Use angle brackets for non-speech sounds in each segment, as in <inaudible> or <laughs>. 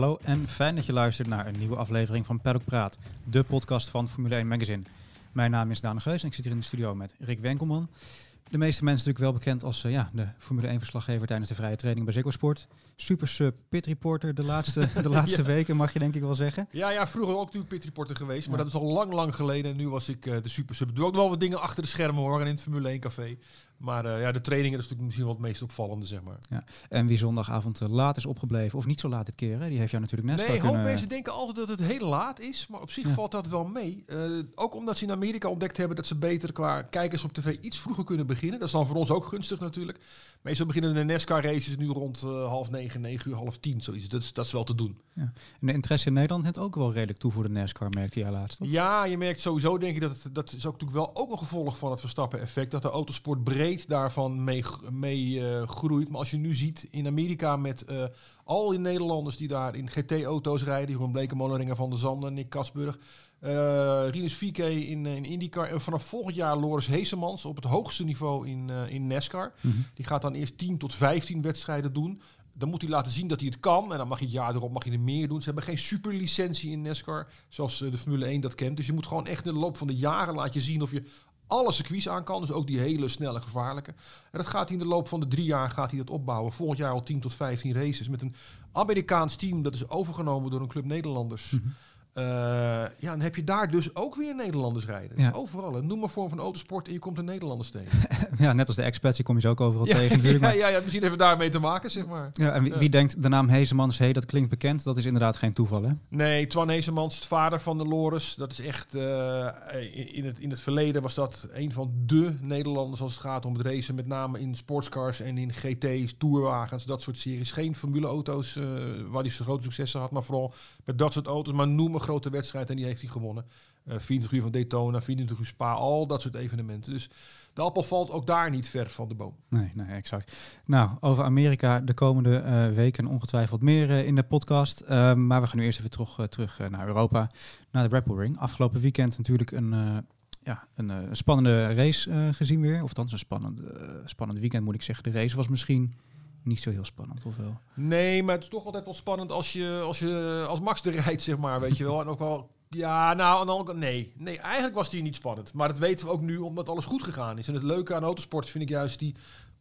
Hallo en fijn dat je luistert naar een nieuwe aflevering van Paddock Praat, de podcast van Formule 1 Magazine. Mijn naam is Daan Geus en ik zit hier in de studio met Rick Wenkelman. De meeste mensen natuurlijk wel bekend als uh, ja, de Formule 1-verslaggever tijdens de vrije training bij Ziggo Sport. Super Sub Pit Reporter de laatste, <laughs> de laatste Ja. weken, mag je denk ik wel zeggen. Ja, ja, vroeger ook natuurlijk pit reporter geweest, maar Ja. dat is al lang, lang geleden. En nu was ik eh, de super sub. Doe ook nog wel wat dingen achter de schermen hoor, en in het Formule 1 café. Maar eh, ja, de trainingen is natuurlijk misschien wel het meest opvallende, zeg maar. En wie zondagavond eh, laat is opgebleven, of niet zo laat dit keer, hè, die heeft jou natuurlijk net Nee, een hoop kunnen- mensen denken altijd dat het heel laat is, maar op zich Ja. valt dat wel mee. Eh, ook omdat ze in Amerika ontdekt hebben dat ze beter qua kijkers op tv iets vroeger kunnen beginnen. Dat is dan voor ons ook gunstig natuurlijk. Meestal beginnen de NASCAR races nu rond eh, half negen, negen uur, half tien, zoiets. Dat is, dat is wel te doen. En de interesse in Nederland heeft ook wel redelijk toe voor de NASCAR, merkte jij laatst. toch? Ja, je merkt sowieso, denk ik, dat het, dat is ook natuurlijk wel ook een gevolg van het Verstappen-effect. Dat de autosport breed daarvan mee, mee eh, groeit. Maar als je nu ziet in Amerika met eh, al die Nederlanders die daar in GT-auto's rijden. Jeroen Blekemolenringer van der Zanden, Nick Katsburg. Eh Rinus Vieke in, eh, in IndyCar. En vanaf volgend jaar Loris Heesemans op het hoogste niveau in, eh, in NASCAR. Mhm. Die gaat dan eerst 10 tot 15 wedstrijden doen. Dan moet hij laten zien dat hij het kan. En dan mag hij het jaar erop mag hij er meer doen. Ze hebben geen superlicentie in NASCAR, zoals de Formule 1 dat kent. Dus je moet gewoon echt in de loop van de jaren laten je zien of je alle circuits aan kan. Dus ook die hele snelle, gevaarlijke. En dat gaat hij in de loop van de drie jaar gaat hij dat opbouwen. Volgend jaar al 10 tot 15 races. Met een Amerikaans team dat is overgenomen door een club Nederlanders. Mhm. Eh, ja, dan heb je daar dus ook weer Nederlanders rijden. Dus overal. Een noem maar vorm van autosport en je komt er Nederlanders tegen. <laughs> ja, net als de expats, die kom je ze ook overal ja, tegen natuurlijk. <laughs> ja, maar- ja, ja, misschien even daarmee te maken, zeg maar. Ja, en wie, denkt de naam Hezemans, hey, dat klinkt bekend, dat is inderdaad geen toeval, hè? Nee, Twan Heesemans, vader van de Loris. Dat is echt... eh, in, het, in het verleden was dat een van de Nederlanders als het gaat om het racen. Met name in sportscars en in GT's, tourwagens, dat soort series. Geen formuleauto's eh waar hij zijn grote successen had. Maar vooral met dat soort auto's. Maar noem een grote wedstrijd en die heeft hij gewonnen. Eh 24 uur van Daytona, 24 uur Spa, al dat soort evenementen. Dus de appel valt ook daar niet ver van de boom. Nee, nee, exact. Nou, over Amerika de komende eh, weken ongetwijfeld meer eh, in de podcast. Eh, maar we gaan nu eerst even terug, eh, terug eh, naar Europa, naar de Red Ring. Afgelopen weekend natuurlijk een, eh, ja, een, eh, een spannende race eh, gezien weer. Of althans een spannend, eh, spannend weekend moet ik zeggen. De race was misschien niet zo heel spannend, of wel? Nee, maar het is toch altijd wel spannend als je als, je, als Max er <laughs> rijdt, zeg maar, weet je wel. En ook wel, ja, nou, aan de andere nee. Nee, eigenlijk was die niet spannend. Maar dat weten we ook nu, omdat alles goed gegaan is. En het leuke aan autosport vind ik juist die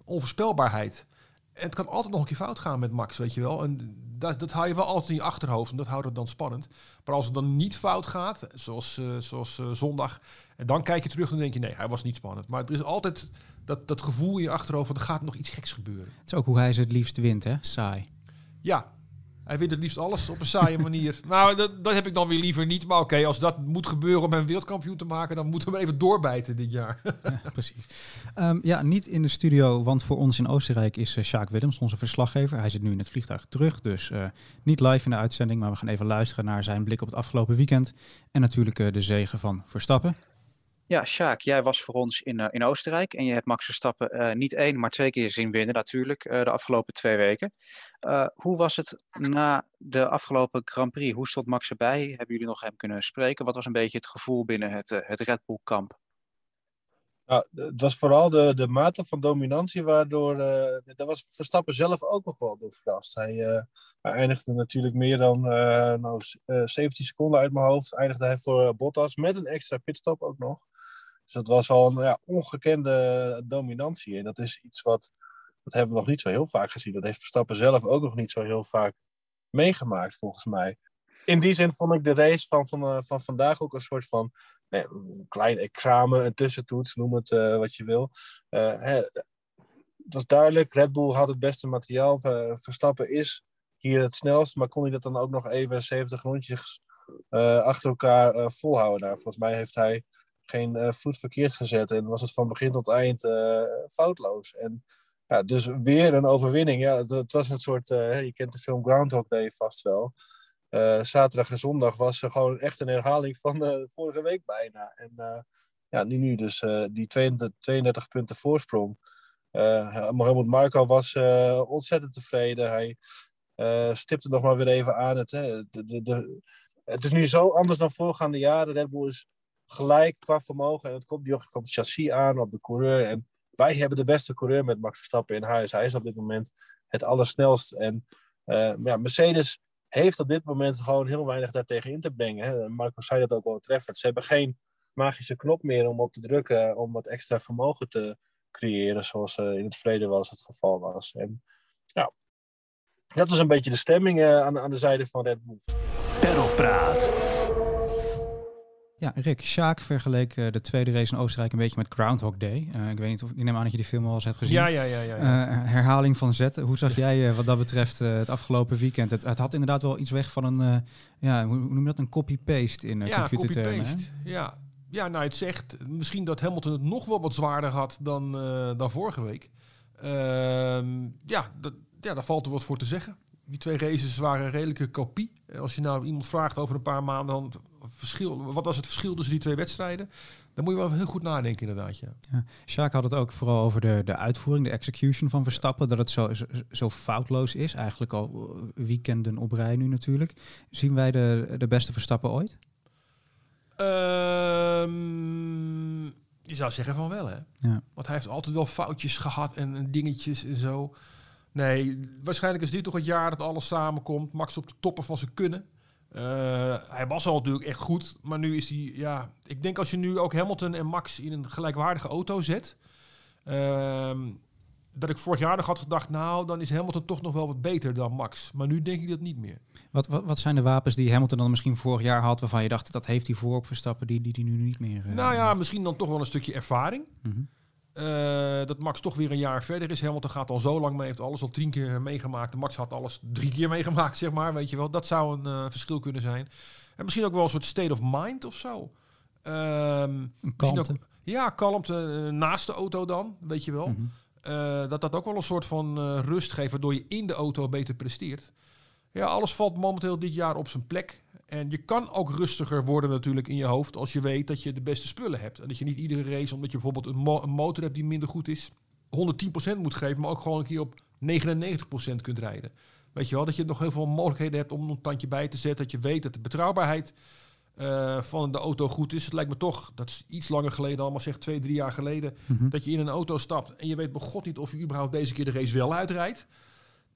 onvoorspelbaarheid. En het kan altijd nog een keer fout gaan met Max, weet je wel. En dat, dat hou je wel altijd in je achterhoofd en dat houdt het dan spannend. Maar als het dan niet fout gaat, zoals, eh, zoals eh, zondag, en dan kijk je terug en denk je, nee, hij was niet spannend. Maar er is altijd dat, dat gevoel in je achterhoofd, er gaat nog iets geks gebeuren. Het is ook hoe hij ze het liefst wint, hè? Saai. Ja, hij wint het liefst alles op een saaie <laughs> manier. Nou, dat, dat heb ik dan weer liever niet. Maar oké, als dat moet gebeuren om hem wereldkampioen te maken, dan moeten we even doorbijten dit jaar. <laughs> Ja, precies. Ehm, ja, niet in de studio, want voor ons in Oostenrijk is eh, Sjaak Willems, onze verslaggever. Hij zit nu in het vliegtuig terug, dus eh, niet live in de uitzending, maar we gaan even luisteren naar zijn blik op het afgelopen weekend. En natuurlijk eh, de zegen van Verstappen. Ja, Sjaak, jij was voor ons in, eh, in Oostenrijk en je hebt Max Verstappen eh, niet één, maar twee keer zien winnen natuurlijk eh, de afgelopen twee weken. Hoe was het na de afgelopen Grand Prix? Hoe stond Max erbij? Hebben jullie nog hem kunnen spreken? Wat was een beetje het gevoel binnen het, het Red Bull kamp? Nou, het was vooral de, de mate van dominantie waardoor... daar was Verstappen zelf ook nog wel door verrast. Hij, hij eindigde natuurlijk meer dan nou, s- eh, 17 seconden uit mijn hoofd. Eindigde hij voor Bottas met een extra pitstop ook nog. Dus dat was al een ja, ongekende dominantie. En dat is iets wat... Dat hebben we nog niet zo heel vaak gezien. Dat heeft Verstappen zelf ook nog niet zo heel vaak meegemaakt, volgens mij. In die zin vond ik de race van, van, eh, van vandaag ook een soort van een klein examen, een tussentoets, noem het eh, wat je wil. Eh, hè, het was duidelijk, Red Bull had het beste materiaal. Verstappen is hier het snelst, maar kon hij dat dan ook nog even 70 rondjes achter elkaar volhouden daar? Volgens mij heeft hij geen eh, voet verkeerd gezet en was het van begin tot eind eh, foutloos. En ja, dus weer een overwinning. Ja, het, was een soort, eh, je kent de film Groundhog Day vast wel. Zaterdag en zondag was er gewoon echt een herhaling van vorige week bijna. En ja, nu, nu dus die 32, 32 punten voorsprong. Mohamed Marco was ontzettend tevreden. Hij stipte nog maar weer even aan. Het, hè, de, de, het is nu zo anders dan voorgaande jaren. Red Bull is gelijk qua vermogen. En het komt nu ook op het chassis aan, op de coureur. En wij hebben de beste coureur met Max Verstappen in huis. Hij is op dit moment het allersnelst. En uh, ja, Mercedes heeft op dit moment gewoon heel weinig daartegen in te brengen. Hè. Marco zei dat ook wel treffend. Ze hebben geen magische knop meer om op te drukken om wat extra vermogen te creëren, zoals uh, in het verleden wel eens het geval was. En ja, dat is een beetje de stemming uh, aan, aan de zijde van Red Bull. Perlpraat. Ja, Rick, Sjaak vergeleek uh, de tweede race in Oostenrijk een beetje met Groundhog Day. Uh, ik weet niet of ik neem aan dat je die film al eens hebt gezien. Ja, ja, ja. ja, ja. Uh, herhaling van Z. Hoe zag jij wat dat betreft het afgelopen weekend? Het, het, had inderdaad wel iets weg van een, ja, hoe, hoe noem je dat, een copy-paste in ja, computertermen. Copy-paste. Ja, ja, nou het zegt misschien dat Hamilton het nog wel wat zwaarder had dan, dan vorige week. Ehm, ja, dat, ja, daar valt er wat voor te zeggen. Die twee races waren een redelijke kopie. Als je nou iemand vraagt over een paar maanden, dan verschil, wat was het verschil tussen die twee wedstrijden? Dan moet je wel heel goed nadenken inderdaad. Ja. Ja, Jacques had het ook vooral over de, de uitvoering, de execution van Verstappen. Dat het zo, zo, zo foutloos is. Eigenlijk al weekenden op rij nu natuurlijk. Zien wij de, de beste Verstappen ooit? Um, je zou zeggen van wel, hè? Ja. Want hij heeft altijd wel foutjes gehad en, en dingetjes en zo. Nee, waarschijnlijk is dit toch het jaar dat alles samenkomt. Max op de toppen van zijn kunnen. Uh, hij was al natuurlijk echt goed, maar nu is hij, ja... Ik denk als je nu ook Hamilton en Max in een gelijkwaardige auto zet... Uh, dat ik vorig jaar nog had gedacht, nou, dan is Hamilton toch nog wel wat beter dan Max. Maar nu denk ik dat niet meer. Wat, wat, wat zijn de wapens die Hamilton dan misschien vorig jaar had, waarvan je dacht, dat heeft hij voor op Verstappen, die die, die nu niet meer... Uh, nou ja, misschien dan toch wel een stukje ervaring. Mm -hmm. Uh, dat Max toch weer een jaar verder is. Hamilton gaat al zo lang mee, heeft alles al tien keer meegemaakt. Max had alles drie keer meegemaakt, zeg maar. Weet je wel, dat zou een uh, verschil kunnen zijn. En misschien ook wel een soort state of mind of zo. Um, kalmte. Ook, ja, kalmte uh, naast de auto dan, weet je wel. Mhm. Mm -hmm. dat dat ook wel een soort van rust geeft, waardoor je in de auto beter presteert. Ja, alles valt momenteel dit jaar op zijn plek. En je kan ook rustiger worden natuurlijk in je hoofd als je weet dat je de beste spullen hebt. En dat je niet iedere race, omdat je bijvoorbeeld een, mo een motor hebt die minder goed is, 110% moet geven, maar ook gewoon een keer op 99% kunt rijden. Weet je wel, dat je nog heel veel mogelijkheden hebt om een tandje bij te zetten. Dat je weet dat de betrouwbaarheid uh, van de auto goed is. Het lijkt me toch, dat is iets langer geleden, allemaal zeg twee, drie jaar geleden, Mm -hmm. dat je in een auto stapt en je weet bij god niet of je überhaupt deze keer de race wel uitrijdt.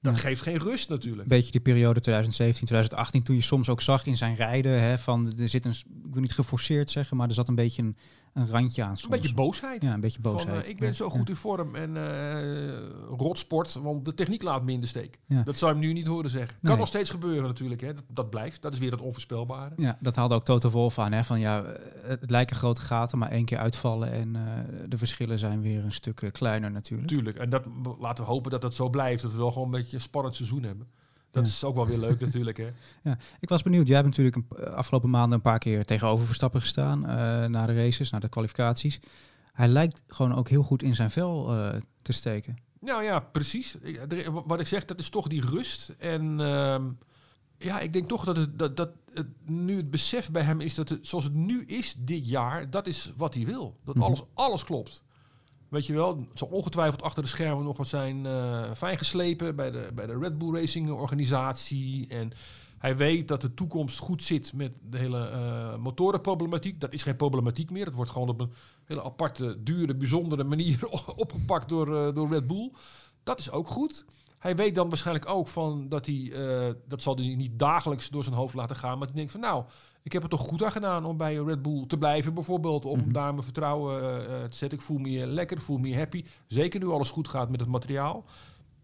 Dat geeft geen rust natuurlijk. Een beetje die periode 2017, 2018, toen je soms ook zag in zijn rijden, hè, van er zit een, ik wil niet geforceerd zeggen, maar er zat een beetje een, een randje aan soms. Een beetje boosheid. Ja, een beetje boosheid. Van, uh, ik ben ja. zo goed in vorm en uh, rotsport, want de techniek laat me in de steek. Ja. Dat zou je hem nu niet horen zeggen. Kan nog steeds gebeuren natuurlijk, hè. Dat, dat blijft. Dat is weer het onvoorspelbare. Ja, dat haalde ook Toto Wolff aan. Hè? Van ja, het lijken grote gaten, maar één keer uitvallen en uh, de verschillen zijn weer een stuk kleiner natuurlijk. Tuurlijk. En dat, laten we hopen dat dat zo blijft. Dat we wel gewoon een beetje een spannend seizoen hebben. Dat Ja. is ook wel weer leuk natuurlijk, hè. <laughs> Ik was benieuwd. Jij hebt natuurlijk een, afgelopen maanden een paar keer tegenover Verstappen gestaan uh, na de races, na de kwalificaties. Hij lijkt gewoon ook heel goed in zijn vel uh, te steken. Nou ja, precies. Ik, wat ik zeg, dat is toch die rust. En uh, ja, ik denk toch dat, het, dat, dat het, nu het besef bij hem is dat het, zoals het nu is dit jaar, dat is wat hij wil. Dat Mhm. alles, alles klopt. Weet je wel, zal ongetwijfeld achter de schermen nog wat zijn uh, fijn geslepen bij de, bij de Red Bull Racing organisatie. En hij weet dat de toekomst goed zit met de hele uh, motorenproblematiek. Dat is geen problematiek meer. Het wordt gewoon op een hele aparte, dure, bijzondere manier <laughs> opgepakt door, uh, door Red Bull. Dat is ook goed. Hij weet dan waarschijnlijk ook van dat hij, dat zal hij niet dagelijks door zijn hoofd laten gaan, maar hij denkt van nou, ik heb het toch goed aan gedaan om bij Red Bull te blijven bijvoorbeeld, om Mhm. daar mijn vertrouwen uh, te zetten. Ik voel me lekker, voel me happy. Zeker nu alles goed gaat met het materiaal.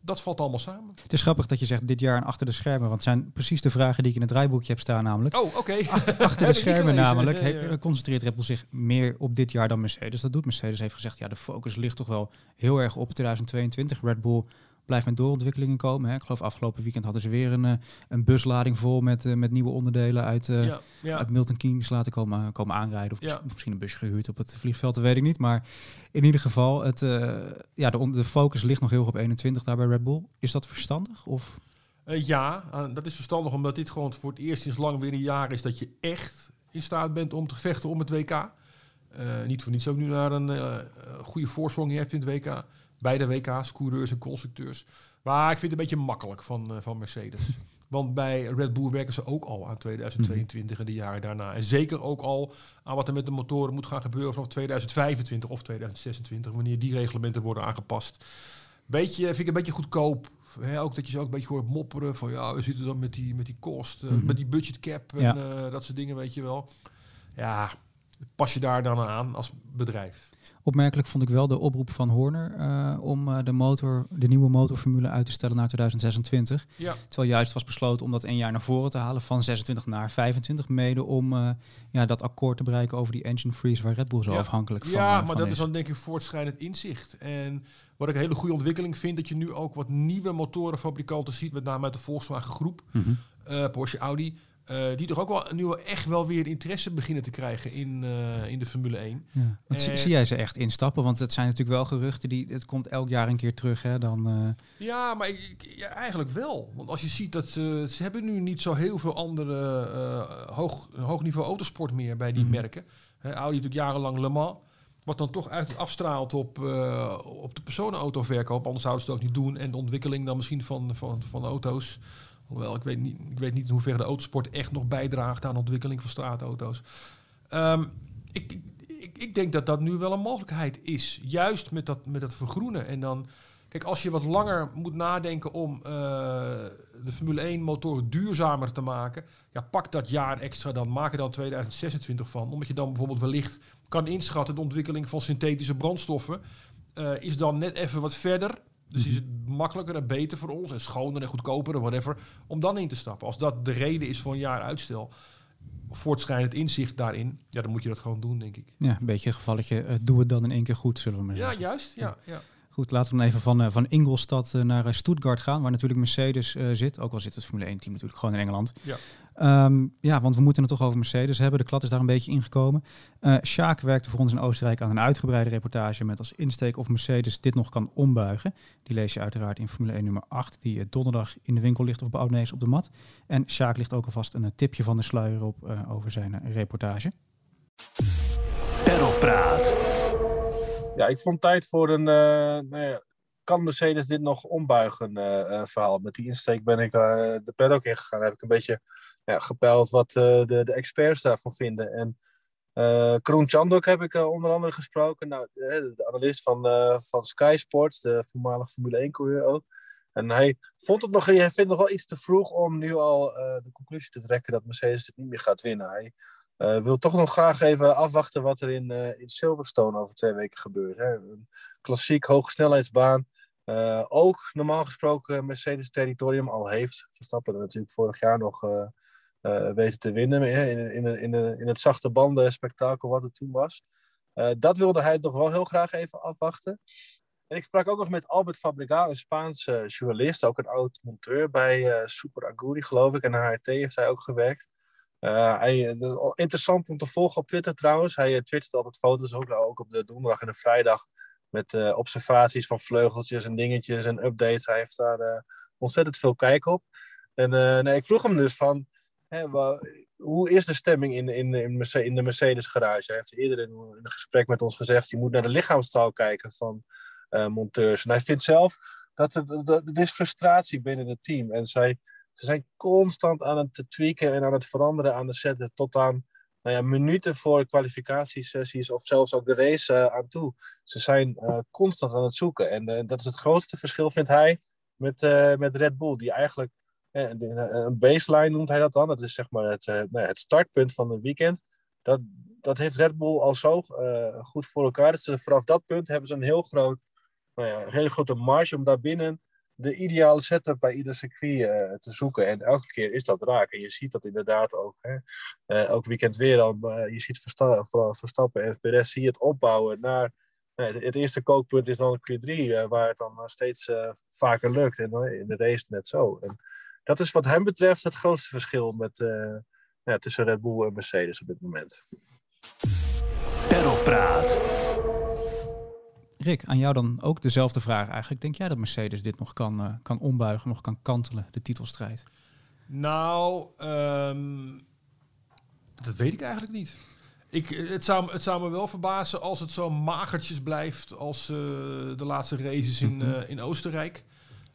Dat valt allemaal samen. Het is grappig dat je zegt dit jaar en achter de schermen, want het zijn precies de vragen die ik in het draaiboekje heb staan namelijk. Oh, oké. Okay. Achter, achter de <laughs> schermen namelijk ja, ja. concentreert Red Bull zich meer op dit jaar dan Mercedes. Dat doet Mercedes heeft gezegd, ja de focus ligt toch wel heel erg op 2022. Red Bull blijft met doorontwikkelingen komen. Hè. Ik geloof afgelopen weekend hadden ze weer een, uh, een buslading vol met, uh, met nieuwe onderdelen uit, ja, ja. uit Milton Keynes laten komen, komen aanrijden. Of, ja. misschien een busje gehuurd op het vliegveld, dat weet ik niet. Maar in ieder geval, het, ja, de, de, focus ligt nog heel erg op 21 daar bij Red Bull. Is dat verstandig? Of? Uh, ja, dat is verstandig omdat dit gewoon voor het eerst sinds lang weer een jaar is dat je echt in staat bent om te vechten om het WK. Uh, niet voor niets ook nu naar een goede voorsprong hebt in het WK. Beide WK's, coureurs en constructeurs. Maar ik vind het een beetje makkelijk van, uh, van Mercedes. <laughs> Want bij Red Bull werken ze ook al aan 2022 en de jaren daarna. En zeker ook al aan wat er met de motoren moet gaan gebeuren vanaf 2025 of 2026, wanneer die reglementen worden aangepast. Beetje, vind ik een beetje goedkoop. Ook dat je ze ook een beetje hoort mopperen van ja, we zitten dan met die, met die kost, eh, Mhm. met die budget cap en Ja. eh, dat soort dingen, weet je wel. Ja, pas je daar dan aan als bedrijf? Opmerkelijk vond ik wel de oproep van Horner eh, om eh, de, motor, de nieuwe motorformule uit te stellen naar 2026. Ja. Terwijl juist was besloten om dat één jaar naar voren te halen, van 26 naar 25, mede om eh, ja, dat akkoord te bereiken over die engine freeze waar Red Bull zo Ja. afhankelijk van, Ja, maar van dat is. is dan denk ik voortschrijdend inzicht. En wat ik een hele goede ontwikkeling vind, dat je nu ook wat nieuwe motorenfabrikanten ziet, met name uit de Volkswagen groep, eh, Porsche, Audi, eh, die toch ook wel nu echt wel weer interesse beginnen te krijgen in, eh, in de Formule 1. Ja. Want zie, Eh, zie jij ze echt instappen? Want het zijn natuurlijk wel geruchten, die, het komt elk jaar een keer terug. Hè, dan, Ja, maar ik, ik- ja, eigenlijk wel. Want als je ziet dat ze, ze hebben nu niet zo heel veel andere hoog, hoog niveau autosport meer bij die Mhm. merken. Hè, Audi natuurlijk jarenlang Le Mans. Wat dan toch eigenlijk afstraalt op, op de personenautoverkoop. Anders zouden ze het ook niet doen. En de ontwikkeling dan misschien van, van, van auto's. Hoewel, ik weet, niet, ik weet niet in hoeverre de autosport echt nog bijdraagt aan de ontwikkeling van straatauto's. Ehm, ik, ik, ik, denk dat dat nu wel een mogelijkheid is. Juist met dat, met dat vergroenen. En dan, kijk, als je wat langer moet nadenken om eh, de Formule 1 motoren duurzamer te maken. Ja, pak dat jaar extra dan. Maak er dan 2026 van. Omdat je dan bijvoorbeeld wellicht kan inschatten. De ontwikkeling van synthetische brandstoffen eh, is dan net even wat verder. Dus is het makkelijker en beter voor ons en schoner en goedkoper en whatever, om dan in te stappen. Als dat de reden is voor een jaar uitstel, voortschrijdend inzicht daarin, ja, dan moet je dat gewoon doen, denk ik. ja, een beetje een gevalletje, eh, doe het dan in één keer goed, zullen we maar Ja, zeggen. juist. Ja, ja. Goed, laten we dan even van, eh, van Ingolstadt eh, naar Stuttgart gaan, waar natuurlijk Mercedes zit. Ook al zit het Formule 1-team natuurlijk gewoon in Engeland. Ja. Ehm, ja, want we moeten het toch over Mercedes hebben. De klad is daar een beetje ingekomen. Eh Sjaak werkte voor ons in Oostenrijk aan een uitgebreide reportage met als insteek of Mercedes dit nog kan ombuigen. Die lees je uiteraard in Formule 1 nummer 8, die eh, donderdag in de winkel ligt of bij Oudnees op de mat. En Sjaak ligt ook alvast een eh, tipje van de sluier op eh, over zijn reportage. Perlpraat. Ja, ik vond tijd voor een. eh, nou ja, kan Mercedes dit nog ombuigen? eh, eh, verhaal. Met die insteek ben ik eh, de paddock ingegaan. Heb ik een beetje ja, wat de, de experts daarvan vinden. En eh Kroen Chandok heb ik onder andere gesproken. Nou, de, de analist van, van Sky Sports, de voormalige Formule 1-coureur ook. En hij vond het nog, hij vindt nog wel iets te vroeg om nu al de conclusie te trekken dat Mercedes het niet meer gaat winnen. Hij eh, wil toch nog graag even afwachten wat er in, eh, in Silverstone over twee weken gebeurt. Hè. Een klassiek hogesnelheidsbaan. Eh, ook normaal gesproken Mercedes territorium al heeft. Verstappen er natuurlijk vorig jaar nog weten te winnen. In, in, in, in, in het zachte banden spektakel wat het toen was. Dat wilde hij toch wel heel graag even afwachten. En ik sprak ook nog met Albert Fabregal, een Spaanse journalist, ook een oud monteur bij Super Aguri, geloof ik. En HRT heeft hij ook gewerkt. Eh, hij, eh, interessant om te volgen op Twitter trouwens. Hij uh, twittert altijd foto's, ook, ook op de donderdag en de vrijdag. Met uh, observaties van vleugeltjes en dingetjes en updates. Hij heeft daar uh, ontzettend veel kijk op. En nee, ik vroeg hem dus van, hè, hoe is de stemming in, in, in, de Mercedes garage? Hij heeft eerder in, een gesprek met ons gezegd, je moet naar de lichaamstaal kijken van uh, monteurs. En hij vindt zelf dat er, dat er is frustratie binnen het team. En zij, ze zijn constant aan het tweaken en aan het veranderen aan de zetten tot aan nou ja, minuten voor kwalificatiesessies of zelfs ook de race uh, aan toe. Ze zijn uh, constant aan het zoeken. En dat is het grootste verschil, vindt hij, met, met Red Bull. Die eigenlijk, een baseline noemt hij dat dan. Dat is zeg maar het, nou het startpunt van het weekend. Dat, dat heeft Red Bull al zo goed voor elkaar. Dus vanaf dat punt hebben ze een heel groot, nou ja, hele grote marge om daarbinnen de ideale setup bij ieder circuit uh, te zoeken. En elke keer is dat raak. En je ziet dat inderdaad ook. Hè, uh, elk weekend weer dan. Uh, je ziet Versta Verstappen en Perez zie je het opbouwen naar... het, het, eerste kookpunt is dan Q3, waar het dan steeds vaker lukt. En in de race net zo. En dat is wat hem betreft het grootste verschil met, ja, tussen Red Bull en Mercedes op dit moment. Perlpraat. Rick, aan jou dan ook dezelfde vraag eigenlijk. Denk jij dat Mercedes dit nog kan, uh, kan ombuigen, nog kan kantelen, de titelstrijd? Nou, um, dat weet ik eigenlijk niet. Ik, het, zou, het zou me wel verbazen als het zo magertjes blijft als uh, de laatste races in, uh, in Oostenrijk.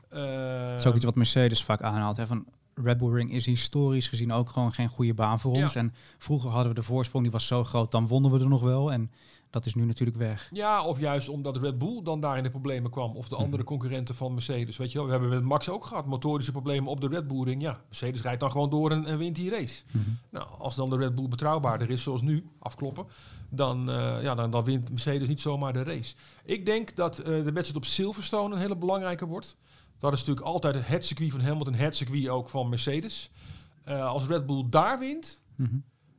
dat is ook iets wat Mercedes vaak aanhaalt. Hè? Van, Red Bull Ring is historisch gezien ook gewoon geen goede baan voor ons. Ja. En vroeger hadden we de voorsprong, die was zo groot, dan wonnen we er nog wel. En dat is nu natuurlijk weg. Ja, of juist omdat Red Bull dan daar in de problemen kwam. Of de andere concurrenten van Mercedes. Weet je wel, we hebben met Max ook gehad. Motorische problemen op de Red Bull ring. Ja, Mercedes rijdt dan gewoon door en, en wint die race. Nou, als dan de Red Bull betrouwbaarder is, zoals nu, afkloppen. Dan, eh, ja, dan, dan wint Mercedes niet zomaar de race. Ik denk dat eh, de wedstrijd op Silverstone een hele belangrijke wordt. Dat is natuurlijk altijd het circuit van Hamilton, het circuit ook van Mercedes. Eh, als Red Bull daar wint, Mhm.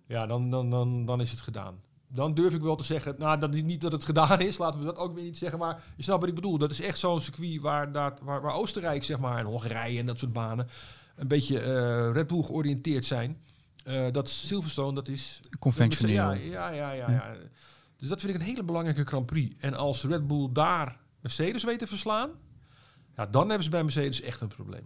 ja, dan, dan, dan, dan is het gedaan. Dan durf ik wel te zeggen, nou, dat, niet dat het gedaan is, laten we dat ook weer niet zeggen, maar je snapt wat ik bedoel. Dat is echt zo'n circuit waar, daar, waar, waar Oostenrijk, zeg maar, en Hongarije en dat soort banen, een beetje eh, Red Bull georiënteerd zijn. Eh, dat Silverstone, dat is... Conventioneel. Ja, ja, ja, ja, ja. Dus dat vind ik een hele belangrijke Grand Prix. En als Red Bull daar Mercedes weet te verslaan, ja, dan hebben ze bij Mercedes echt een probleem.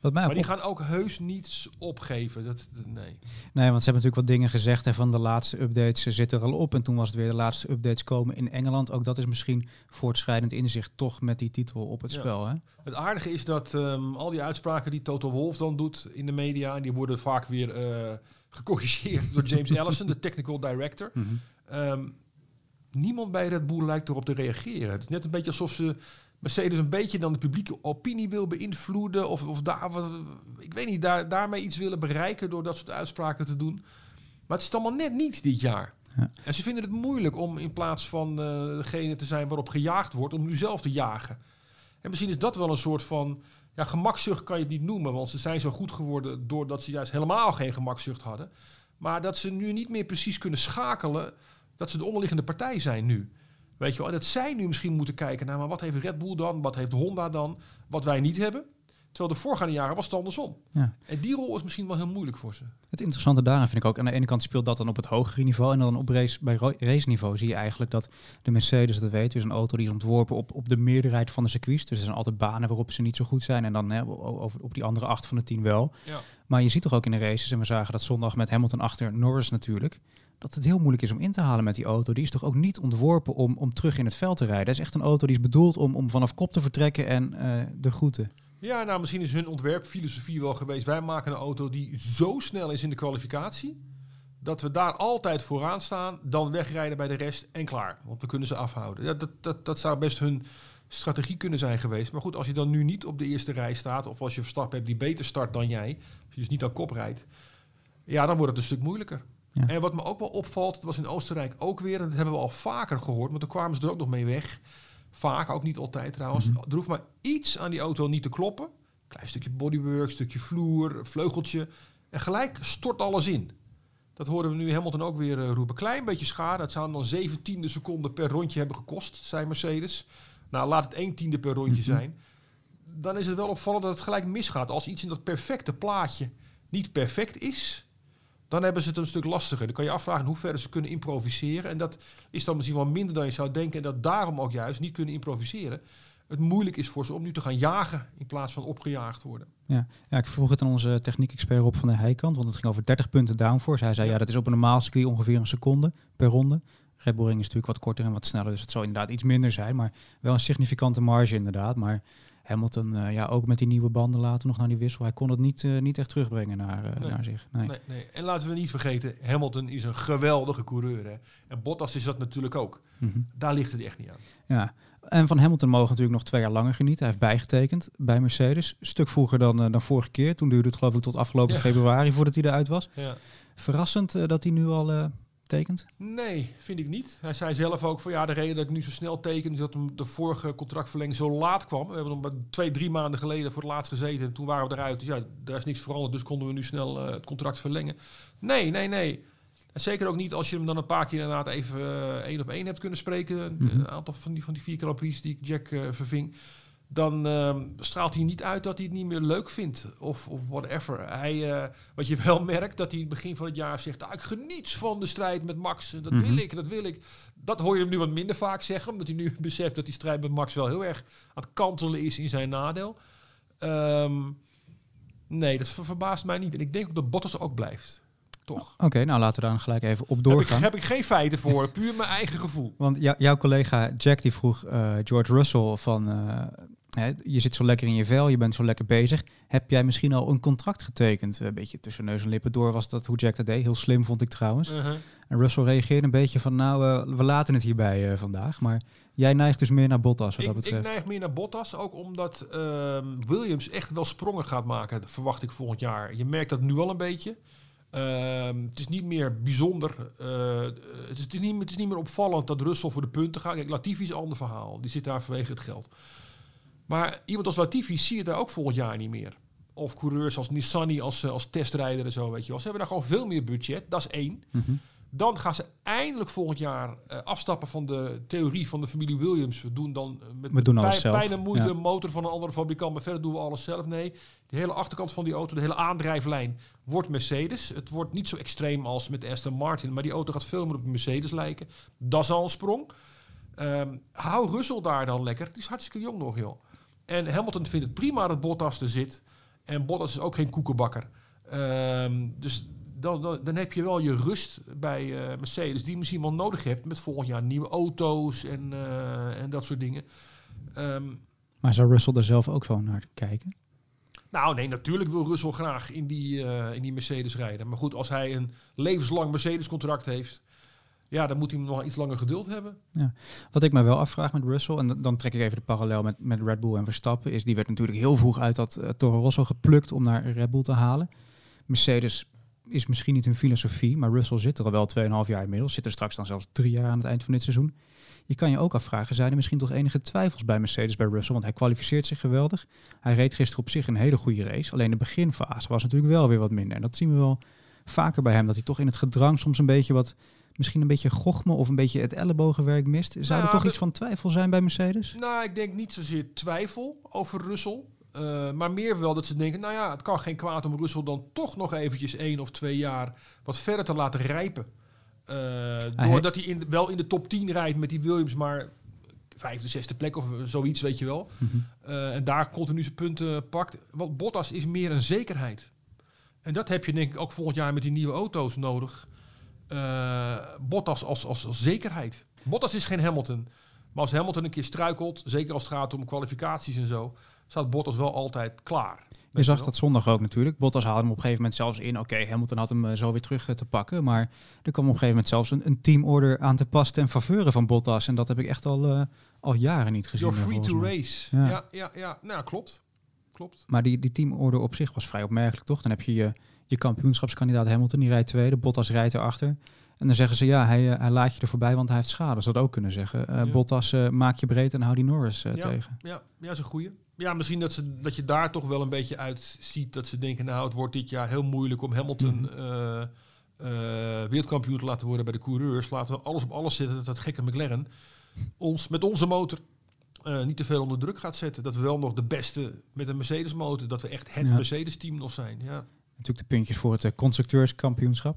Wat mij ook Maar die op- gaan ook heus niets opgeven. Dat, nee. Nee, want ze hebben natuurlijk wat dingen gezegd hè, van de laatste updates zitten er al op. En toen was het weer de laatste updates komen in Engeland. Ook dat is misschien voortschrijdend inzicht toch met die titel op het Ja. spel. Hè? Het aardige is dat ehm, al die uitspraken die Toto Wolff dan doet in de media, en die worden vaak weer eh, gecorrigeerd door James <laughs> Allison, de technical director. Mhm. Ehm, niemand bij Red Bull lijkt erop te reageren. Het is net een beetje alsof ze Mercedes een beetje dan de publieke opinie wil beïnvloeden. Of, of daar, wat, ik weet niet, daar, daarmee iets willen bereiken door dat soort uitspraken te doen. Maar het is allemaal net niet dit jaar. Ja. En ze vinden het moeilijk om in plaats van eh, degene te zijn waarop gejaagd wordt, om nu zelf te jagen. En misschien is dat wel een soort van. Ja, gemakzucht kan je het niet noemen, want ze zijn zo goed geworden doordat ze juist helemaal geen gemakzucht hadden. Maar dat ze nu niet meer precies kunnen schakelen, dat ze de onderliggende partij zijn nu. Weet je wel, en dat zij nu misschien moeten kijken naar, maar wat heeft Red Bull dan, wat heeft Honda dan, wat wij niet hebben. Terwijl de voorgaande jaren was het andersom. Ja. En die rol is misschien wel heel moeilijk voor ze. Het interessante daarin vind ik ook, aan de ene kant speelt dat dan op het hogere niveau. En dan op race, bij race niveau zie je eigenlijk dat de Mercedes, dat weten, is een auto die is ontworpen op, op de meerderheid van de circuits. Dus er zijn altijd banen waarop ze niet zo goed zijn. En dan hè, over, op die andere acht van de tien wel. Ja. Maar je ziet toch ook in de races, en we zagen dat zondag met Hamilton achter Norris natuurlijk, dat het heel moeilijk is om in te halen met die auto. Die is toch ook niet ontworpen om, om terug in het veld te rijden. Dat is echt een auto die is bedoeld om, om vanaf kop te vertrekken en eh, de groeten. Ja, nou misschien is hun ontwerpfilosofie wel geweest. Wij maken een auto die zo snel is in de kwalificatie. Dat we daar altijd vooraan staan, dan wegrijden bij de rest en klaar. Want we kunnen ze afhouden. Ja, dat, dat, dat zou best hun strategie kunnen zijn geweest. Maar goed, als je dan nu niet op de eerste rij staat, of als je Verstappen hebt die beter start dan jij, als je dus niet aan kop rijdt, ja, dan wordt het een stuk moeilijker. Ja. En wat me ook wel opvalt, dat was in Oostenrijk ook weer, en dat hebben we al vaker gehoord, want toen kwamen ze er ook nog mee weg. Vaak, ook niet altijd trouwens. Er hoeft maar iets aan die auto niet te kloppen. Klein stukje bodywork, stukje vloer, vleugeltje. En gelijk stort alles in. Dat horen we nu Hamilton ook weer eh, roepen. Klein beetje schade. Het zou dan 17 seconden per rondje hebben gekost, zei Mercedes. Nou, laat het 1 tiende per rondje Mhm. zijn. Dan is het wel opvallend dat het gelijk misgaat. Als iets in dat perfecte plaatje niet perfect is, dan hebben ze het een stuk lastiger. Dan kan je afvragen hoe ver ze kunnen improviseren. En dat is dan misschien wel minder dan je zou denken. En dat daarom ook juist niet kunnen improviseren. Het moeilijk is voor ze om nu te gaan jagen in plaats van opgejaagd worden. Ja, ja, ik vroeg het aan onze techniek-expert Rob van der Heijkant, want het ging over 30 punten downforce. Hij zei, ja. Ja. dat is op een normaal circuit ongeveer een seconde per ronde. Red Bull Ring is natuurlijk wat korter en wat sneller, dus het zal inderdaad iets minder zijn, maar wel een significante marge inderdaad. Maar Hamilton, eh, ja, ook met die nieuwe banden later nog naar die wissel, hij kon het niet, eh, niet echt terugbrengen naar, eh, Nee. naar zich. Nee. Nee, nee. En laten we niet vergeten, Hamilton is een geweldige coureur. Hè? En Bottas is dat natuurlijk ook. Mhm. Daar ligt het echt niet aan. Ja, en van Hamilton mogen natuurlijk nog twee jaar langer genieten. Hij heeft bijgetekend bij Mercedes. Een stuk vroeger dan, dan vorige keer. Toen duurde het geloof ik tot afgelopen Ja. februari voordat hij eruit was. Ja. Verrassend dat hij nu al tekent. Nee, vind ik niet. Hij zei zelf ook van ja, de reden dat ik nu zo snel teken is dat de vorige contractverlenging zo laat kwam. We hebben hem maar twee, drie maanden geleden voor het laatst gezeten en toen waren we eruit. Dus ja, daar is niks veranderd, dus konden we nu snel eh, het contract verlengen. Nee, nee, nee. En zeker ook niet als je hem dan een paar keer inderdaad even eh, één op één hebt kunnen spreken. Mhm. Een aantal van die, van die vier die ik Jack eh, verving. Dan ehm, straalt hij niet uit dat hij het niet meer leuk vindt. Of, of whatever. Hij, eh, wat je <laughs> wel merkt, dat hij in het begin van het jaar zegt... Ah, ik geniet van de strijd met Max. Dat Mhm. wil ik, dat wil ik. Dat hoor je hem nu wat minder vaak zeggen. Omdat hij nu <laughs> beseft dat die strijd met Max wel heel erg aan het kantelen is in zijn nadeel. Ehm, nee, dat ver- verbaast mij niet. En ik denk ook dat Bottas ook blijft. Toch? Oké, nou laten we daar dan gelijk even op Heb ik, doorgaan. heb ik geen feiten voor. Puur mijn eigen gevoel. <laughs> Want jou- jouw collega Jack die vroeg eh, George Russell van... hè, je zit zo lekker in je vel, je bent zo lekker bezig. Heb jij misschien al een contract getekend? Een beetje tussen neus en lippen door was dat hoe Jack dat deed. Heel slim vond ik trouwens. Uh-huh. En Russell reageerde een beetje van, nou, eh, we laten het hierbij eh, vandaag. Maar jij neigt dus meer naar Bottas wat dat Ik, ik betreft. neig meer naar Bottas, ook omdat ehm, Williams echt wel sprongen gaat maken, dat verwacht ik volgend jaar. Je merkt dat nu al een beetje. Ehm, het is niet meer bijzonder. eh, het, is, het, is niet, het is niet meer opvallend dat Russell voor de punten gaat. Kijk, Latifi is een ander verhaal. Die zit daar vanwege het geld. Maar iemand als Latifi zie je daar ook volgend jaar niet meer. Of coureurs als Nissani als, eh, als testrijder en zo, weet je wel. Ze hebben daar gewoon veel meer budget. Dat is één. Mhm. Dan gaan ze eindelijk volgend jaar eh, afstappen van de theorie van de familie Williams. We doen dan eh, met We doen alles pijn, zelf. pijn en moeite Ja. een motor van een andere fabrikant, maar verder doen we alles zelf. Nee, de hele achterkant van die auto, de hele aandrijflijn, wordt Mercedes. Het wordt niet zo extreem als met Aston Martin, maar die auto gaat veel meer op de Mercedes lijken. Dat is al een sprong. Ehm, hou Russell daar dan lekker. Die is hartstikke jong nog, joh. En Hamilton vindt het prima dat Bottas er zit. En Bottas is ook geen koekenbakker. Ehm, dus dan, dan, dan heb je wel je rust bij eh, Mercedes, die je misschien wel nodig hebt met volgend jaar nieuwe auto's en, eh, en dat soort dingen. Ehm, Maar zou Russell er zelf ook zo naar kijken? nou, nee, natuurlijk wil Russell graag in die, eh, in die Mercedes rijden. Maar goed, als hij een levenslang Mercedes-contract heeft, ja, dan moet hij nog iets langer geduld hebben. Wat ik me wel afvraag met Russell, en dan- trek ik even de parallel met, met Red Bull en Verstappen, is die werd natuurlijk heel vroeg uit dat eh, Toro Rosso geplukt om naar Red Bull te halen. Mercedes is misschien niet hun filosofie, maar Russell zit er al wel 2,5 jaar inmiddels. Zit er straks dan zelfs drie jaar aan het eind van dit seizoen. Je kan je ook afvragen, zijn er misschien toch enige twijfels bij Mercedes bij Russell? Want hij kwalificeert zich geweldig. Hij reed gisteren op zich een hele goede race. Alleen de beginfase was natuurlijk wel weer wat minder. En dat zien we wel vaker bij hem, dat hij toch in het gedrang soms een beetje wat misschien een beetje gochme of een beetje het ellebogenwerk mist. Zou er Nou, toch de- iets van twijfel zijn bij Mercedes? Nou, ik denk niet zozeer twijfel over Russell. eh, maar meer wel dat ze denken, nou ja, het kan geen kwaad om Russell dan toch nog eventjes één of twee jaar wat verder te laten rijpen. Eh, doordat hij in, wel in de top 10 rijdt met die Williams, maar vijfde, zesde plek of zoiets, weet je wel. Mhm. Eh, en daar continu zijn punten pakt. Want Bottas is meer een zekerheid. En dat heb je denk ik ook volgend jaar met die nieuwe auto's nodig. Eh, Bottas als, als, als zekerheid. Bottas is geen Hamilton. Maar als Hamilton een keer struikelt, zeker als het gaat om kwalificaties en zo, staat Bottas wel altijd klaar. Je zag dat zondag ook natuurlijk. Bottas haalde hem op een gegeven moment zelfs in. Oké, Hamilton had hem eh, zo weer terug eh, te pakken. Maar er kwam op een gegeven moment zelfs een, een teamorder aan te pas ten faveur van Bottas. En dat heb ik echt al, al jaren niet gezien. You're free to race. Ja. Ja, ja, ja. Nou, klopt. Klopt. Maar die, die teamorder op zich was vrij opmerkelijk, toch? Dan heb je je, je kampioenschapskandidaat Hamilton, die rijdt tweede. Bottas rijdt erachter. En dan zeggen ze, ja, hij, eh, hij laat je er voorbij, want hij heeft schade. Ze dat ook kunnen zeggen. Eh, Ja. Bottas, eh, maak je breed en hou die Norris Ja. tegen. Ja, ja, is een goeie. Ja, misschien dat, ze, dat je daar toch wel een beetje uit ziet dat ze denken, nou, het wordt dit jaar heel moeilijk om Hamilton Mhm. wereldkampioen te laten worden bij de coureurs. Laten we alles op alles zetten dat dat gekke McLaren ons met onze motor niet te veel onder druk gaat zetten. Dat we wel nog de beste met een Mercedes motor, dat we echt het Ja. Mercedes team nog zijn. Ja. Natuurlijk de puntjes voor het eh, constructeurskampioenschap.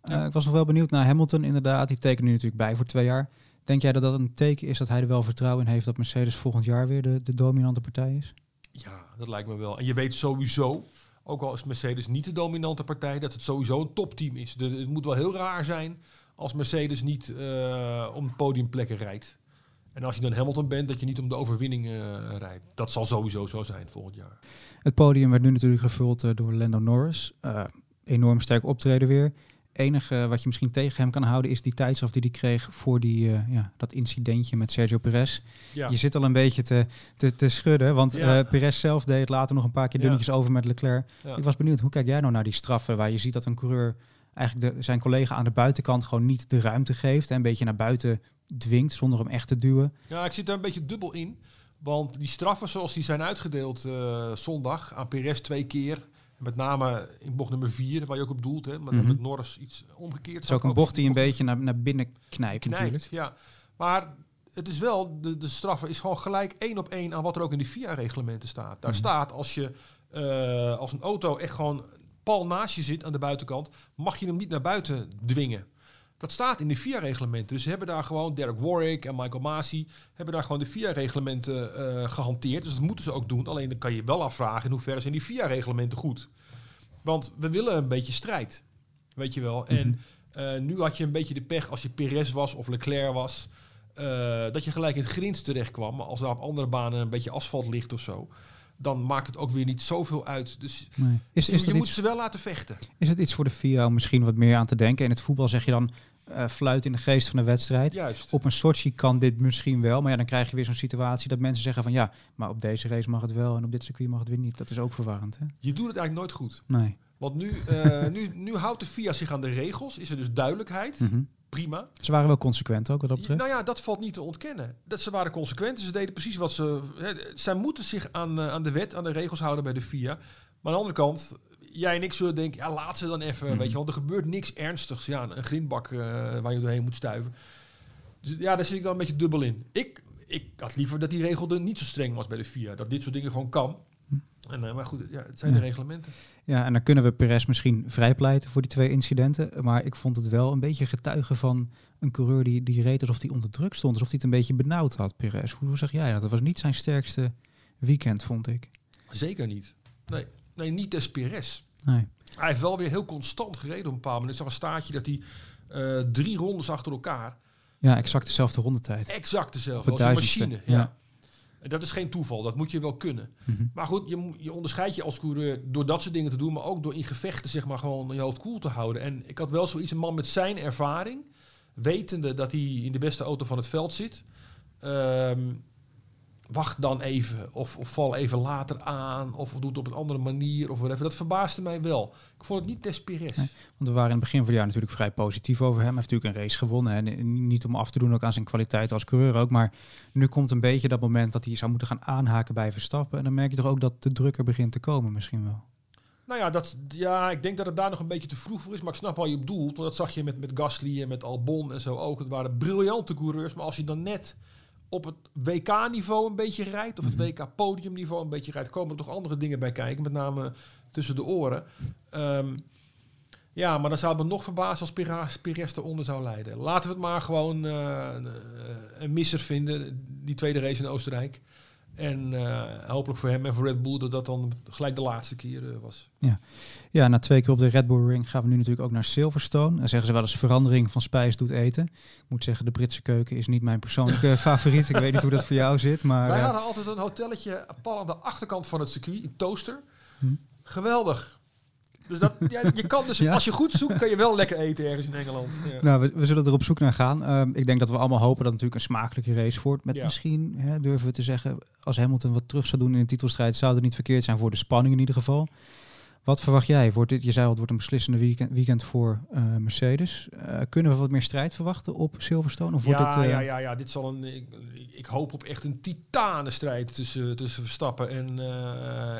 Eh, Ja. ik was nog wel benieuwd naar Hamilton, inderdaad. Die tekent nu natuurlijk bij voor twee jaar. Denk jij dat dat een teken is dat hij er wel vertrouwen in heeft dat Mercedes volgend jaar weer de, de dominante partij is? ja, dat lijkt me wel. En je weet sowieso, ook al is Mercedes niet de dominante partij, dat het sowieso een topteam is. De, het moet wel heel raar zijn als Mercedes niet eh, om podiumplekken rijdt. En als je dan Hamilton bent, dat je niet om de overwinning eh, rijdt. Dat zal sowieso zo zijn volgend jaar. Het podium werd nu natuurlijk gevuld eh, door Lando Norris. Eh, enorm sterk optreden weer. enige wat je misschien tegen hem kan houden is die tijdstraf die hij kreeg voor die, ja, dat incidentje met Sergio Perez. Ja. Je zit al een beetje te, te, te schudden, want Ja. Perez zelf deed het later nog een paar keer Ja. dunnetjes over met Leclerc. Ik was benieuwd, hoe kijk jij nou naar die straffen waar je ziet dat een coureur eigenlijk de, zijn collega aan de buitenkant gewoon niet de ruimte geeft en een beetje naar buiten dwingt zonder hem echt te duwen. Ja, ik zit daar een beetje dubbel in. Want die straffen zoals die zijn uitgedeeld eh, zondag aan Perez twee keer. Met name in bocht nummer vier, waar je ook op doelt. Hè, maar Mhm. met Norris iets omgekeerd. Het is ook een bocht die een beetje naar, naar binnen knijpt natuurlijk. knijpt. Ja. Maar het is wel, de, de straffen is gewoon gelijk één op één aan wat er ook in de FIA-reglementen staat. Daar Mhm. staat als je eh, als een auto echt gewoon pal naast je zit aan de buitenkant, mag je hem niet naar buiten dwingen. Dat staat in de FIA-reglementen. Dus ze hebben daar gewoon, Derek Warwick en Michael Masi, hebben daar gewoon de FIA-reglementen eh, gehanteerd. Dus dat moeten ze ook doen. Alleen dan kan je wel afvragen in hoeverre zijn die FIA-reglementen goed. Want we willen een beetje strijd. Weet je wel. En Mhm. eh, nu had je een beetje de pech als je Perez was of Leclerc was. eh, dat je gelijk in het grins terecht kwam. Maar als er op andere banen een beetje asfalt ligt of zo, dan maakt het ook weer niet zoveel uit. Dus Nee. Is, je, is, je dat moet iets, ze wel laten vechten. is het iets voor de VIA om misschien wat meer aan te denken? In het voetbal zeg je dan eh, fluit in de geest van de wedstrijd. Juist. Op een Sochi kan dit misschien wel, maar ja, dan krijg je weer zo'n situatie dat mensen zeggen van ja, maar op deze race mag het wel en op dit circuit mag het weer niet. Dat is ook verwarrend, hè? Je doet het eigenlijk nooit goed. Nee. Want nu, eh, nu, nu houdt de FIA zich aan de regels. Is er dus duidelijkheid. Mhm. Prima. Ze waren wel consequent ook wat dat betreft. Nou ja, dat valt niet te ontkennen. Dat ze waren consequent. Ze deden precies wat ze. Hè, zij moeten zich aan, eh, aan de wet, aan de regels houden bij de FIA. Maar aan de andere kant, jij en ik zullen denken, ja, laat ze dan even. Mhm. Weet je, want er gebeurt niks ernstigs. Ja, een grindbak eh, waar je doorheen moet stuiven. Dus ja, daar zit ik dan een beetje dubbel in. Ik, ik had liever dat die regel er niet zo streng was bij de FIA. Dat dit soort dingen gewoon kan. En, eh, maar goed, ja, het zijn Ja. de reglementen. Ja, en dan kunnen we Perez misschien vrijpleiten voor die twee incidenten. Maar ik vond het wel een beetje getuige van een coureur die, die reed alsof hij onder druk stond. Alsof hij het een beetje benauwd had, Perez. Hoe, hoe zeg jij dat? Dat was niet zijn sterkste weekend, vond ik. Zeker niet. Nee, nee niet des Perez. Nee. Hij heeft wel weer heel constant gereden op een bepaald moment. Ik zag een staartje dat hij eh, drie rondes achter elkaar Ja, exact dezelfde rondetijd. exact dezelfde als een machine. Ja. ja. Dat is geen toeval, dat moet je wel kunnen. Mhm. Maar goed, je, je onderscheidt je als coureur door dat soort dingen te doen, maar ook door in gevechten zeg maar gewoon je hoofd koel te houden. En ik had wel zoiets, een man met zijn ervaring, wetende dat hij in de beste auto van het veld zit. ehm, wacht dan even, of, of val even later aan, of doe het op een andere manier, of whatever. Dat verbaasde mij wel. Ik vond het niet des Perez. Nee. Want we waren in het begin van het jaar natuurlijk vrij positief over hem. Hij heeft natuurlijk een race gewonnen. En niet om af te doen ook aan zijn kwaliteit als coureur ook. Maar nu komt een beetje dat moment dat hij zou moeten gaan aanhaken bij Verstappen. En dan merk je toch ook dat de druk er begint te komen misschien wel. Nou ja, dat, ja, ik denk dat het daar nog een beetje te vroeg voor is. Maar ik snap wel je bedoelt. Want dat zag je met, met Gasly en met Albon en zo ook. Het waren briljante coureurs. Maar als je dan net op het WK-niveau een beetje rijdt... of het Mhm. WK-podiumniveau een beetje rijdt... komen er toch andere dingen bij kijken. Met name tussen de oren. Ehm, ja, maar dan zou het me nog verbazen als Perez eronder zou leiden. Laten we het maar gewoon eh, eh, een misser vinden. Die tweede race in Oostenrijk. En eh, hopelijk voor hem en voor Red Bull... dat dat dan gelijk de laatste keer eh, was. Ja, na twee keer op de Red Bull Ring gaan we nu natuurlijk ook naar Silverstone. Dan zeggen ze wel eens verandering van spijs doet eten. Ik moet zeggen, de Britse keuken is niet mijn persoonlijke <laughs> favoriet. Ik weet niet hoe dat voor jou zit, maar... Wij eh, hadden altijd een hotelletje pal aan de achterkant van het circuit, een toaster. Hm. Geweldig. Dus dat, ja, je kan dus, <laughs> Ja. als je goed zoekt, kan je wel lekker eten ergens in Engeland. Ja. Nou, we, we zullen er op zoek naar gaan. Ehm, ik denk dat we allemaal hopen dat het natuurlijk een smakelijke race wordt. Met misschien, hè, durven we te zeggen, als Hamilton wat terug zou doen in de titelstrijd, zou het niet verkeerd zijn voor de spanning in ieder geval. Wat verwacht jij? Wordt dit, je zei al, het wordt een beslissende weekend, weekend voor eh, Mercedes. Eh, kunnen we wat meer strijd verwachten op Silverstone? Of wordt Ja, dit, eh, ja, ja, ja, dit zal een. Ik, ik hoop op echt een titanenstrijd tussen, tussen Verstappen en,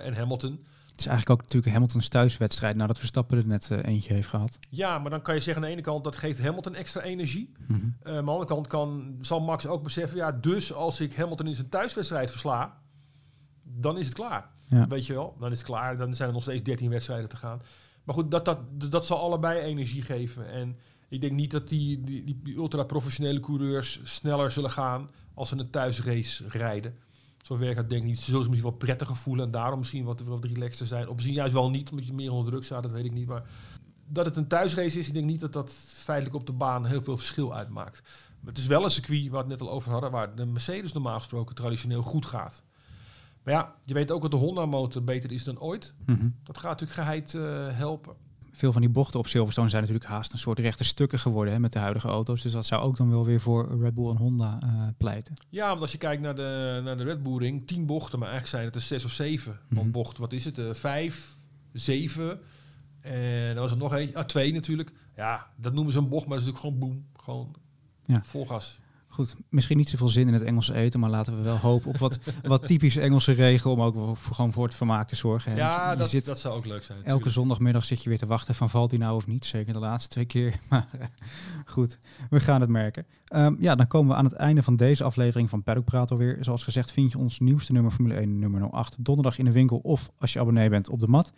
en Hamilton. Het is eigenlijk ook natuurlijk Hamilton's thuiswedstrijd nadat Verstappen er net eh, eentje heeft gehad. Ja, maar dan kan je zeggen aan de ene kant dat geeft Hamilton extra energie. Mhm. Eh, maar aan de andere kant kan, zal Max ook beseffen, ja, dus als ik Hamilton in zijn thuiswedstrijd versla, dan is het klaar. Ja. Weet je wel, dan is het klaar. Dan zijn er nog steeds 13 wedstrijden te gaan. Maar goed, dat, dat, dat zal allebei energie geven. En ik denk niet dat die, die, die ultra-professionele coureurs sneller zullen gaan als ze een thuisrace rijden. Zo werkt het denk ik niet. Ze zullen zich misschien wel prettiger voelen en daarom misschien wat, wat relaxter zijn. Of misschien juist wel niet, omdat je meer onder druk staat, dat weet ik niet. Maar dat het een thuisrace is, ik denk niet dat dat feitelijk op de baan heel veel verschil uitmaakt. Maar het is wel een circuit, waar we het net al over hadden, waar de Mercedes normaal gesproken traditioneel goed gaat. Maar ja, je weet ook dat de Honda-motor beter is dan ooit. Mhm. Dat gaat natuurlijk geheid eh, helpen. Veel van die bochten op Silverstone zijn natuurlijk haast een soort rechte stukken geworden hè, met de huidige auto's. Dus dat zou ook dan wel weer voor Red Bull en Honda eh, pleiten. Ja, want als je kijkt naar de, naar de Red Bull Ring, tien bochten, maar eigenlijk zijn het er zes of zeven. Want Mhm. bocht, wat is het? eh, vijf, zeven. En dan was er nog één, ah, twee natuurlijk. Ja, dat noemen ze een bocht, maar dat is natuurlijk gewoon boem. Gewoon Ja. vol gas. Goed, misschien niet zoveel zin in het Engelse eten, maar laten we wel hopen op wat, <laughs> wat typisch Engelse regen om ook voor, gewoon voor het vermaak te zorgen. Ja, je dat, zit, dat zou ook leuk zijn. elke zondagmiddag zit je weer te wachten van valt hij nou of niet. Zeker de laatste twee keer. <laughs> Maar eh, goed, we gaan het merken. Ehm, ja, dan komen we aan het einde van deze aflevering van Paddock Praat alweer. Zoals gezegd vind je ons nieuwste nummer Formule 1 nummer 08 donderdag in de winkel of als je abonnee bent op de mat.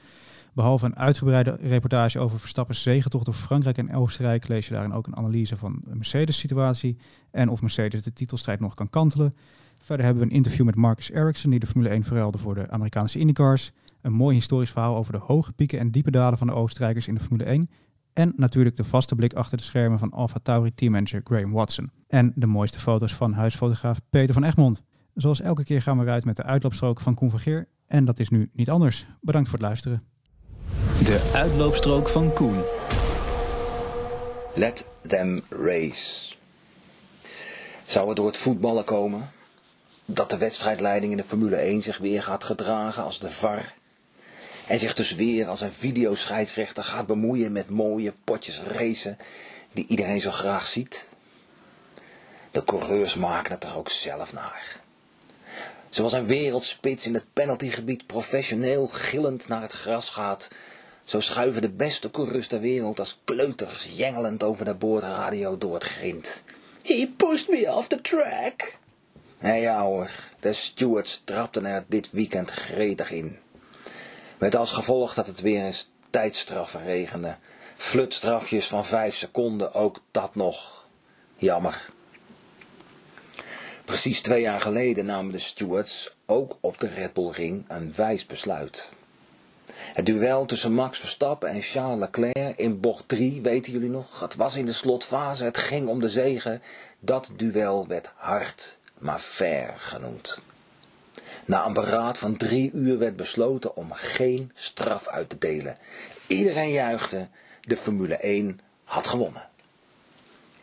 Behalve een uitgebreide reportage over Verstappen's zegentocht door Frankrijk en Oostenrijk lees je daarin ook een analyse van de Mercedes-situatie en of Mercedes de titelstrijd nog kan kantelen. Verder hebben we een interview met Marcus Ericsson, die de Formule 1 verruilde voor de Amerikaanse IndyCars. Een mooi historisch verhaal over de hoge pieken en diepe dalen van de Oostenrijkers in de Formule 1. En natuurlijk de vaste blik achter de schermen van Alfa Tauri teammanager Graham Watson. En de mooiste foto's van huisfotograaf Peter van Egmond. Zoals elke keer gaan we eruit met de uitloopstrook van Koen Vergeer. En dat is nu niet anders. Bedankt voor het luisteren. De uitloopstrook van Koen. Let them race. Zou het door het voetballen komen? Dat de wedstrijdleiding in de Formule 1 zich weer gaat gedragen als de VAR? En zich dus weer als een videoscheidsrechter gaat bemoeien met mooie potjes racen die iedereen zo graag ziet? De coureurs maken het er ook zelf naar. Zoals een wereldspits in het penaltygebied professioneel gillend naar het gras gaat, zo schuiven de beste coureurs ter wereld als kleuters jengelend over de boordradio door het grind. He pushed me off the track. Nee ja hoor, de stewards trapten er dit weekend gretig in. Met als gevolg dat het weer eens tijdstraffen regende. Flutstrafjes van vijf seconden, ook dat nog. Jammer. Precies twee jaar geleden namen de stewards ook op de Red Bull Ring een wijs besluit. Het duel tussen Max Verstappen en Charles Leclerc in bocht 3, weten jullie nog? Het was in de slotfase, het ging om de zegen. Dat duel werd hard, maar fair genoemd. Na een beraad van drie uur werd besloten om geen straf uit te delen. Iedereen juichte, de Formule 1 had gewonnen.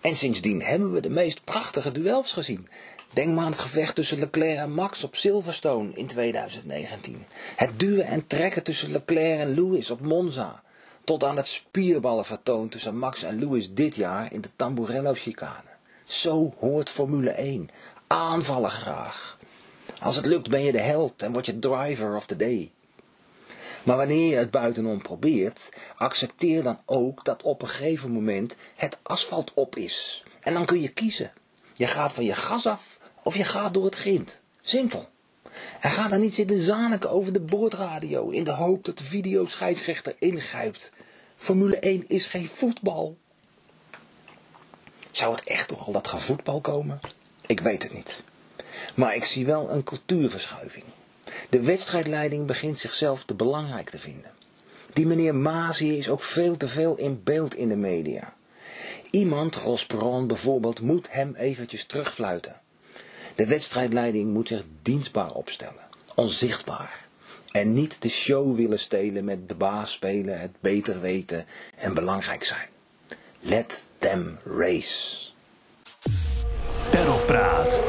En sindsdien hebben we de meest prachtige duels gezien. Denk maar aan het gevecht tussen Leclerc en Max op Silverstone in 2019. Het duwen en trekken tussen Leclerc en Lewis op Monza. Tot aan het spierballenvertoon tussen Max en Lewis dit jaar in de Tamburello-chicane. Zo hoort Formule 1. Aanvallen graag. Als het lukt ben je de held en word je driver of the day. Maar wanneer je het buitenom probeert, accepteer dan ook dat op een gegeven moment het asfalt op is. En dan kun je kiezen. Je gaat van je gas af of je gaat door het grind. Simpel. En ga dan niet zitten zaniken over de boordradio in de hoop dat de videoscheidsrechter ingrijpt. Formule 1 is geen voetbal. Zou het echt toch al dat gaan voetbal komen? Ik weet het niet. Maar ik zie wel een cultuurverschuiving. De wedstrijdleiding begint zichzelf te belangrijk te vinden. Die meneer Mazie is ook veel te veel in beeld in de media. Iemand, Ros Perron bijvoorbeeld, moet hem eventjes terugfluiten. De wedstrijdleiding moet zich dienstbaar opstellen, onzichtbaar. En niet de show willen stelen met de baas spelen, het beter weten en belangrijk zijn. Let them race. Perlpraat.